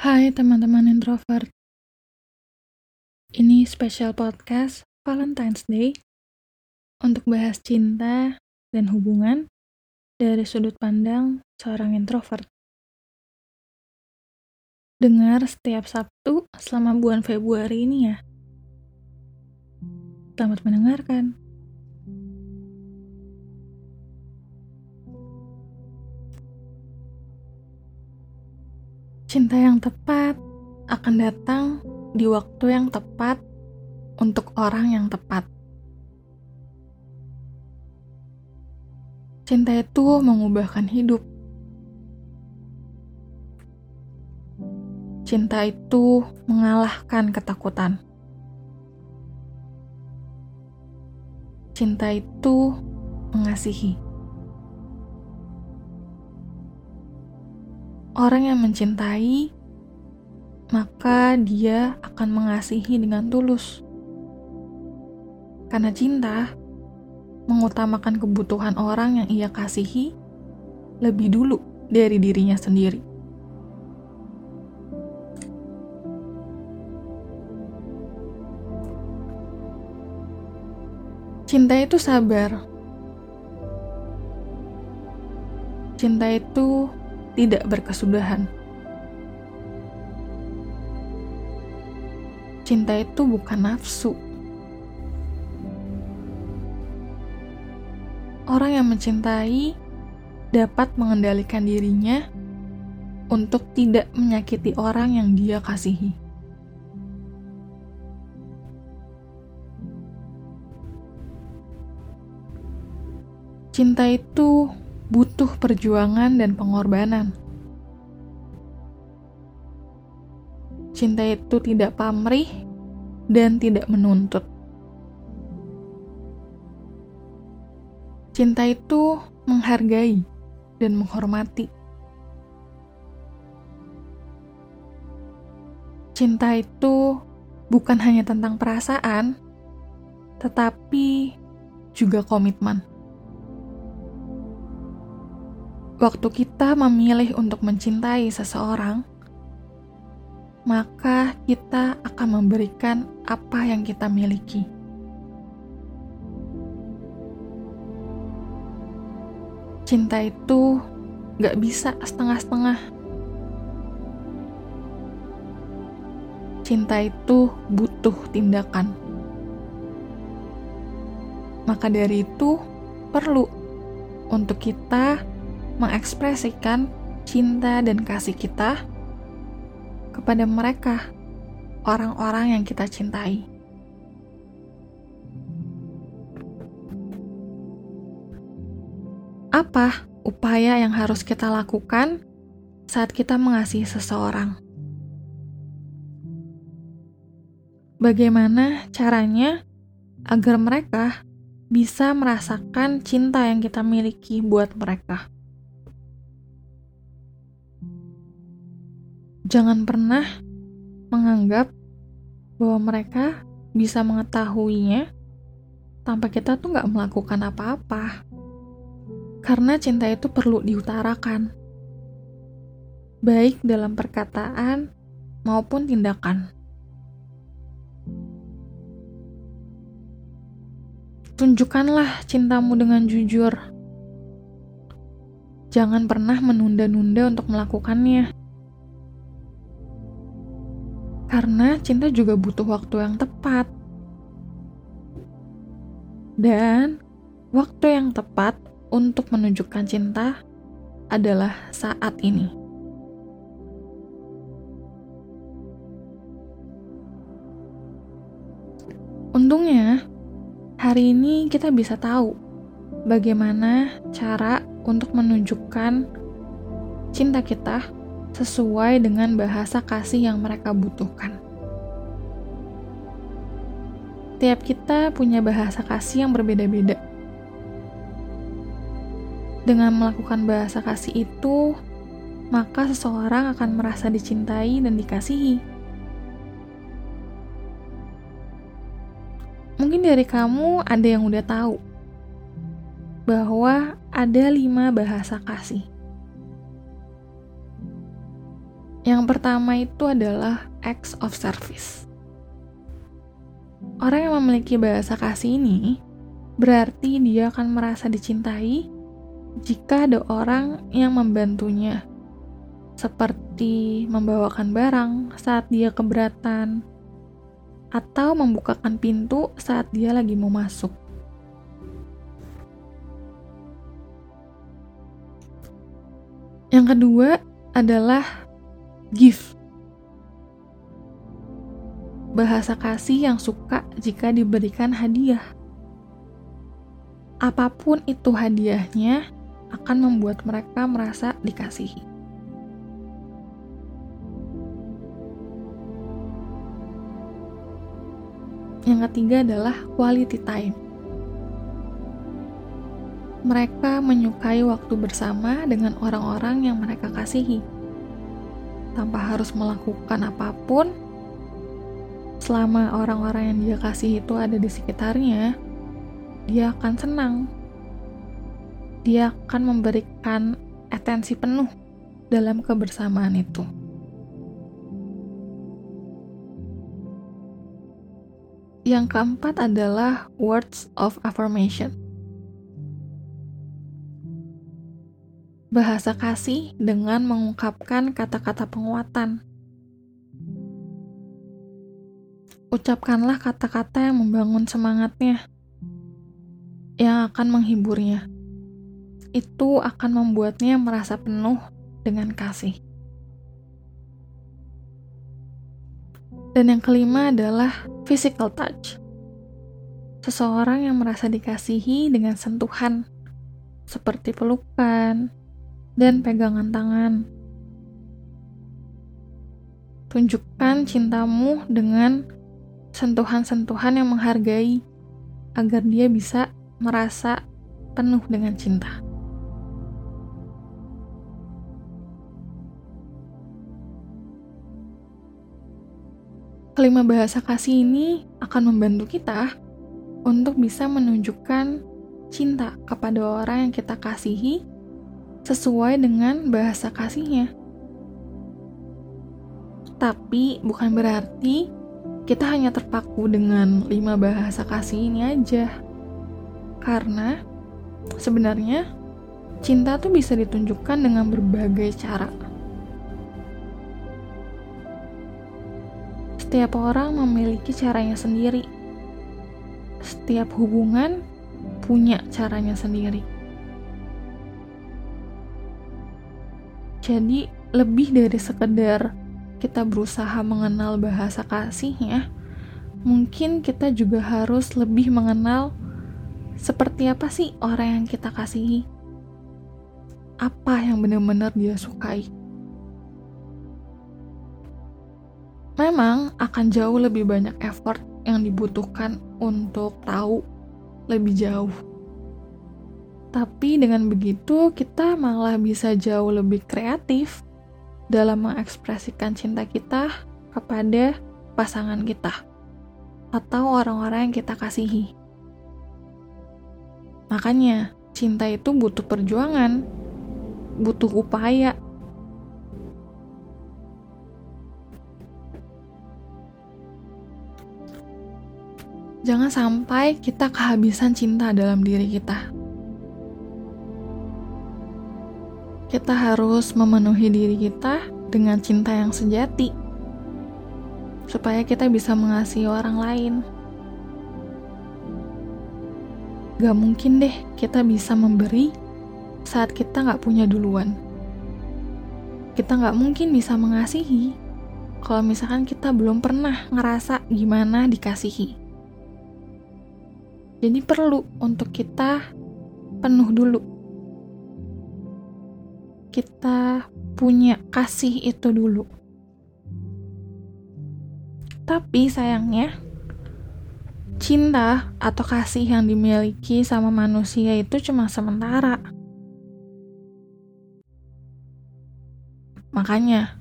Hai teman-teman introvert. Ini spesial podcast Valentine's Day untuk bahas cinta dan hubungan dari sudut pandang seorang introvert. Dengar setiap Sabtu selama bulan Februari ini ya. Selamat mendengarkan. Cinta yang tepat akan datang di waktu yang tepat untuk orang yang tepat. Cinta itu mengubahkan hidup. Cinta itu mengalahkan ketakutan. Cinta itu mengasihi. Orang yang mencintai, maka dia akan mengasihi dengan tulus. Karena cinta mengutamakan kebutuhan orang yang ia kasihi lebih dulu dari dirinya sendiri. Cinta itu sabar. Cinta itu tidak berkesudahan. Cinta itu bukan nafsu. Orang yang mencintai dapat mengendalikan dirinya untuk tidak menyakiti orang yang dia kasihi. Cinta itu butuh perjuangan dan pengorbanan. Cinta itu tidak pamrih dan tidak menuntut. Cinta itu menghargai dan menghormati. Cinta itu bukan hanya tentang perasaan, tetapi juga komitmen. Waktu kita memilih untuk mencintai seseorang, maka kita akan memberikan apa yang kita miliki. Cinta itu gak bisa setengah-setengah. Cinta itu butuh tindakan. Maka dari itu, perlu untuk kita mengekspresikan cinta dan kasih kita kepada mereka, orang-orang yang kita cintai. Apa upaya yang harus kita lakukan saat kita mengasihi seseorang? Bagaimana caranya agar mereka bisa merasakan cinta yang kita miliki buat mereka? Jangan pernah menganggap bahwa mereka bisa mengetahuinya tanpa kita tuh nggak melakukan apa-apa. Karena cinta itu perlu diutarakan, baik dalam perkataan maupun tindakan. Tunjukkanlah cintamu dengan jujur. Jangan pernah menunda-nunda untuk melakukannya. Karena cinta juga butuh waktu yang tepat. Dan waktu yang tepat untuk menunjukkan cinta adalah saat ini. Untungnya, hari ini kita bisa tahu bagaimana cara untuk menunjukkan cinta kita sesuai dengan bahasa kasih yang mereka butuhkan. Tiap kita punya bahasa kasih yang berbeda-beda. Dengan melakukan bahasa kasih itu, maka seseorang akan merasa dicintai dan dikasihi. Mungkin dari kamu ada yang udah tahu bahwa ada lima bahasa kasih. Pertama itu adalah acts of service. Orang yang memiliki bahasa kasih ini berarti dia akan merasa dicintai jika ada orang yang membantunya, seperti membawakan barang saat dia keberatan, atau membukakan pintu saat dia lagi mau masuk. Yang kedua adalah gift. Bahasa kasih yang suka jika diberikan hadiah. Apa pun itu hadiahnya akan membuat mereka merasa dikasihi. Yang ketiga adalah quality time. Mereka menyukai waktu bersama dengan orang-orang yang mereka kasihi. Tanpa harus melakukan apa pun, selama orang-orang yang dia kasih itu ada di sekitarnya, dia akan senang. Dia akan memberikan atensi penuh dalam kebersamaan itu. Yang keempat adalah words of affirmation. Bahasa kasih dengan mengungkapkan kata-kata penguatan. Ucapkanlah kata-kata yang membangun semangatnya, yang akan menghiburnya. Itu akan membuatnya merasa penuh dengan kasih. Dan yang kelima adalah physical touch. Seseorang yang merasa dikasihi dengan sentuhan, seperti pelukan, dan pegangan tangan. Tunjukkan cintamu dengan sentuhan-sentuhan yang menghargai agar dia bisa merasa penuh dengan cinta. Kelima bahasa kasih ini akan membantu kita untuk bisa menunjukkan cinta kepada orang yang kita kasihi sesuai dengan bahasa kasihnya. Tapi bukan berarti kita hanya terpaku dengan lima bahasa kasih ini aja. Karena sebenarnya cinta tuh bisa ditunjukkan dengan berbagai cara. Setiap orang memiliki caranya sendiri. Setiap hubungan punya caranya sendiri. Jadi lebih dari sekedar kita berusaha mengenal bahasa kasihnya, mungkin kita juga harus lebih mengenal seperti apa sih orang yang kita kasihi. Apa yang benar-benar dia sukai. Memang akan jauh lebih banyak effort yang dibutuhkan untuk tahu lebih jauh tapi dengan begitu, kita malah bisa jauh lebih kreatif dalam mengekspresikan cinta kita kepada pasangan kita atau orang-orang yang kita kasihi. Makanya, cinta itu butuh perjuangan, butuh upaya. Jangan sampai kita kehabisan cinta dalam diri kita. Kita harus memenuhi diri kita dengan cinta yang sejati, supaya kita bisa mengasihi orang lain. Gak mungkin deh kita bisa memberi saat kita gak punya duluan. Kita gak mungkin bisa mengasihi kalau misalkan kita belum pernah ngerasa gimana dikasihi. Jadi perlu untuk kita penuh dulu kita punya kasih itu dulu. Tapi sayangnya, cinta atau kasih yang dimiliki sama manusia itu cuma sementara. Makanya,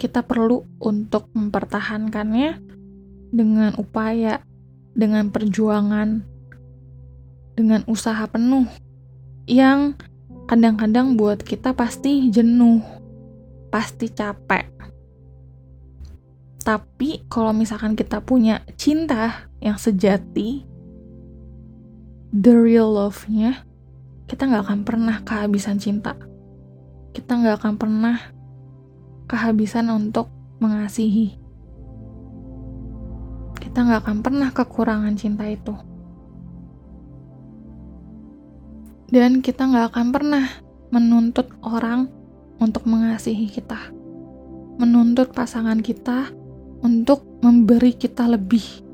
kita perlu untuk mempertahankannya dengan upaya, dengan perjuangan, dengan usaha penuh yang kadang-kadang buat kita pasti jenuh, pasti capek. Tapi kalau misalkan kita punya cinta yang sejati, the real love-nya, kita nggak akan pernah kehabisan cinta. Kita nggak akan pernah kehabisan untuk mengasihi. Kita nggak akan pernah kekurangan cinta itu. Dan kita nggak akan pernah menuntut orang untuk mengasihi kita. Menuntut pasangan kita untuk memberi kita lebih.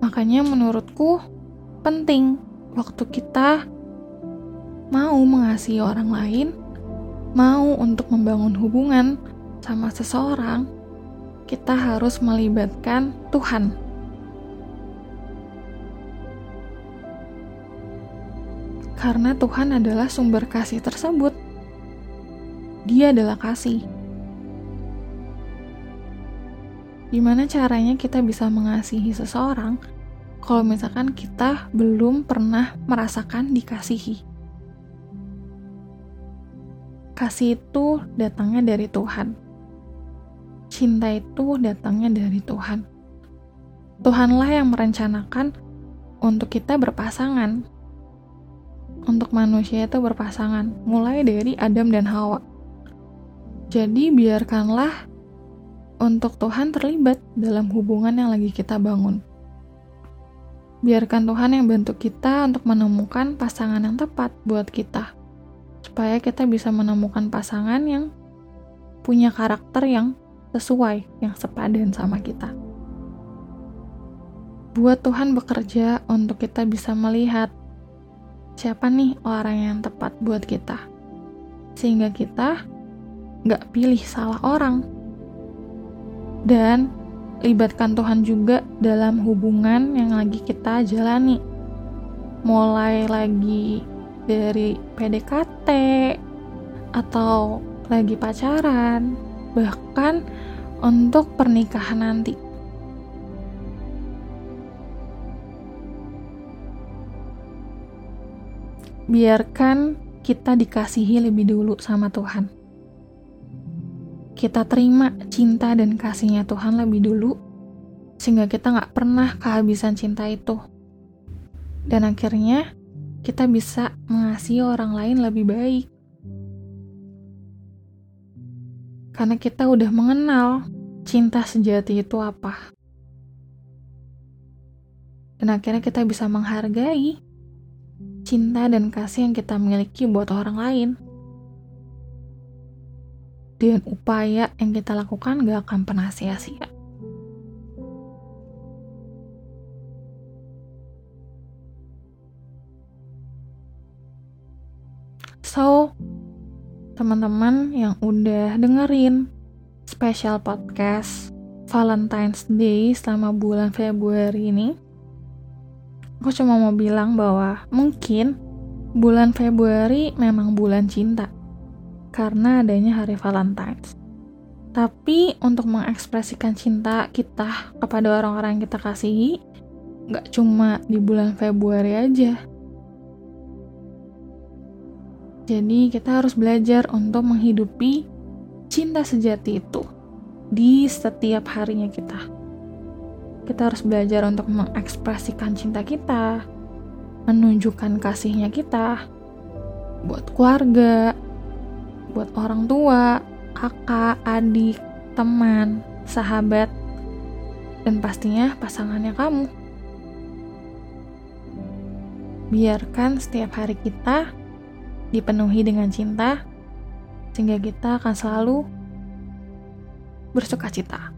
Makanya menurutku penting waktu kita mau mengasihi orang lain, mau untuk membangun hubungan sama seseorang, kita harus melibatkan Tuhan. Karena Tuhan adalah sumber kasih tersebut. Dia adalah kasih. Gimana caranya kita bisa mengasihi seseorang kalau misalkan kita belum pernah merasakan dikasihi? Kasih itu datangnya dari Tuhan. Cinta itu datangnya dari Tuhan. Tuhanlah yang merencanakan untuk kita berpasangan. Untuk manusia itu berpasangan, mulai dari Adam dan Hawa. Jadi biarkanlah untuk Tuhan terlibat dalam hubungan yang lagi kita bangun. Biarkan Tuhan yang bantu kita untuk menemukan pasangan yang tepat buat kita, supaya kita bisa menemukan pasangan yang punya karakter yang sesuai, yang sepadan sama kita. Buat Tuhan bekerja untuk kita bisa melihat siapa nih orang yang tepat buat kita, sehingga kita nggak pilih salah orang, dan libatkan Tuhan juga dalam hubungan yang lagi kita jalani. Mulai lagi dari PDKT atau lagi pacaran, bahkan untuk pernikahan nanti. Biarkan kita dikasihi lebih dulu sama Tuhan kita terima cinta dan kasihnya Tuhan lebih dulu, sehingga kita nggak pernah kehabisan cinta itu. Dan akhirnya, kita bisa mengasihi orang lain lebih baik. Karena kita udah mengenal cinta sejati itu apa. Dan akhirnya kita bisa menghargai cinta dan kasih yang kita miliki buat orang lain dan upaya yang kita lakukan gak akan pernah sia-sia. So, teman-teman yang udah dengerin special podcast Valentine's Day selama bulan Februari ini, aku cuma mau bilang bahwa mungkin bulan Februari memang bulan cinta karena adanya hari Valentine's. Tapi untuk mengekspresikan cinta kita kepada orang-orang yang kita kasihi, nggak cuma di bulan Februari aja. Jadi kita harus belajar untuk menghidupi cinta sejati itu di setiap harinya kita. Kita harus belajar untuk mengekspresikan cinta kita, menunjukkan kasihnya kita buat keluarga, buat orang tua, kakak, adik, teman, sahabat, dan pastinya pasangannya kamu. Biarkan setiap hari kita dipenuhi dengan cinta, sehingga kita akan selalu bersuka cita.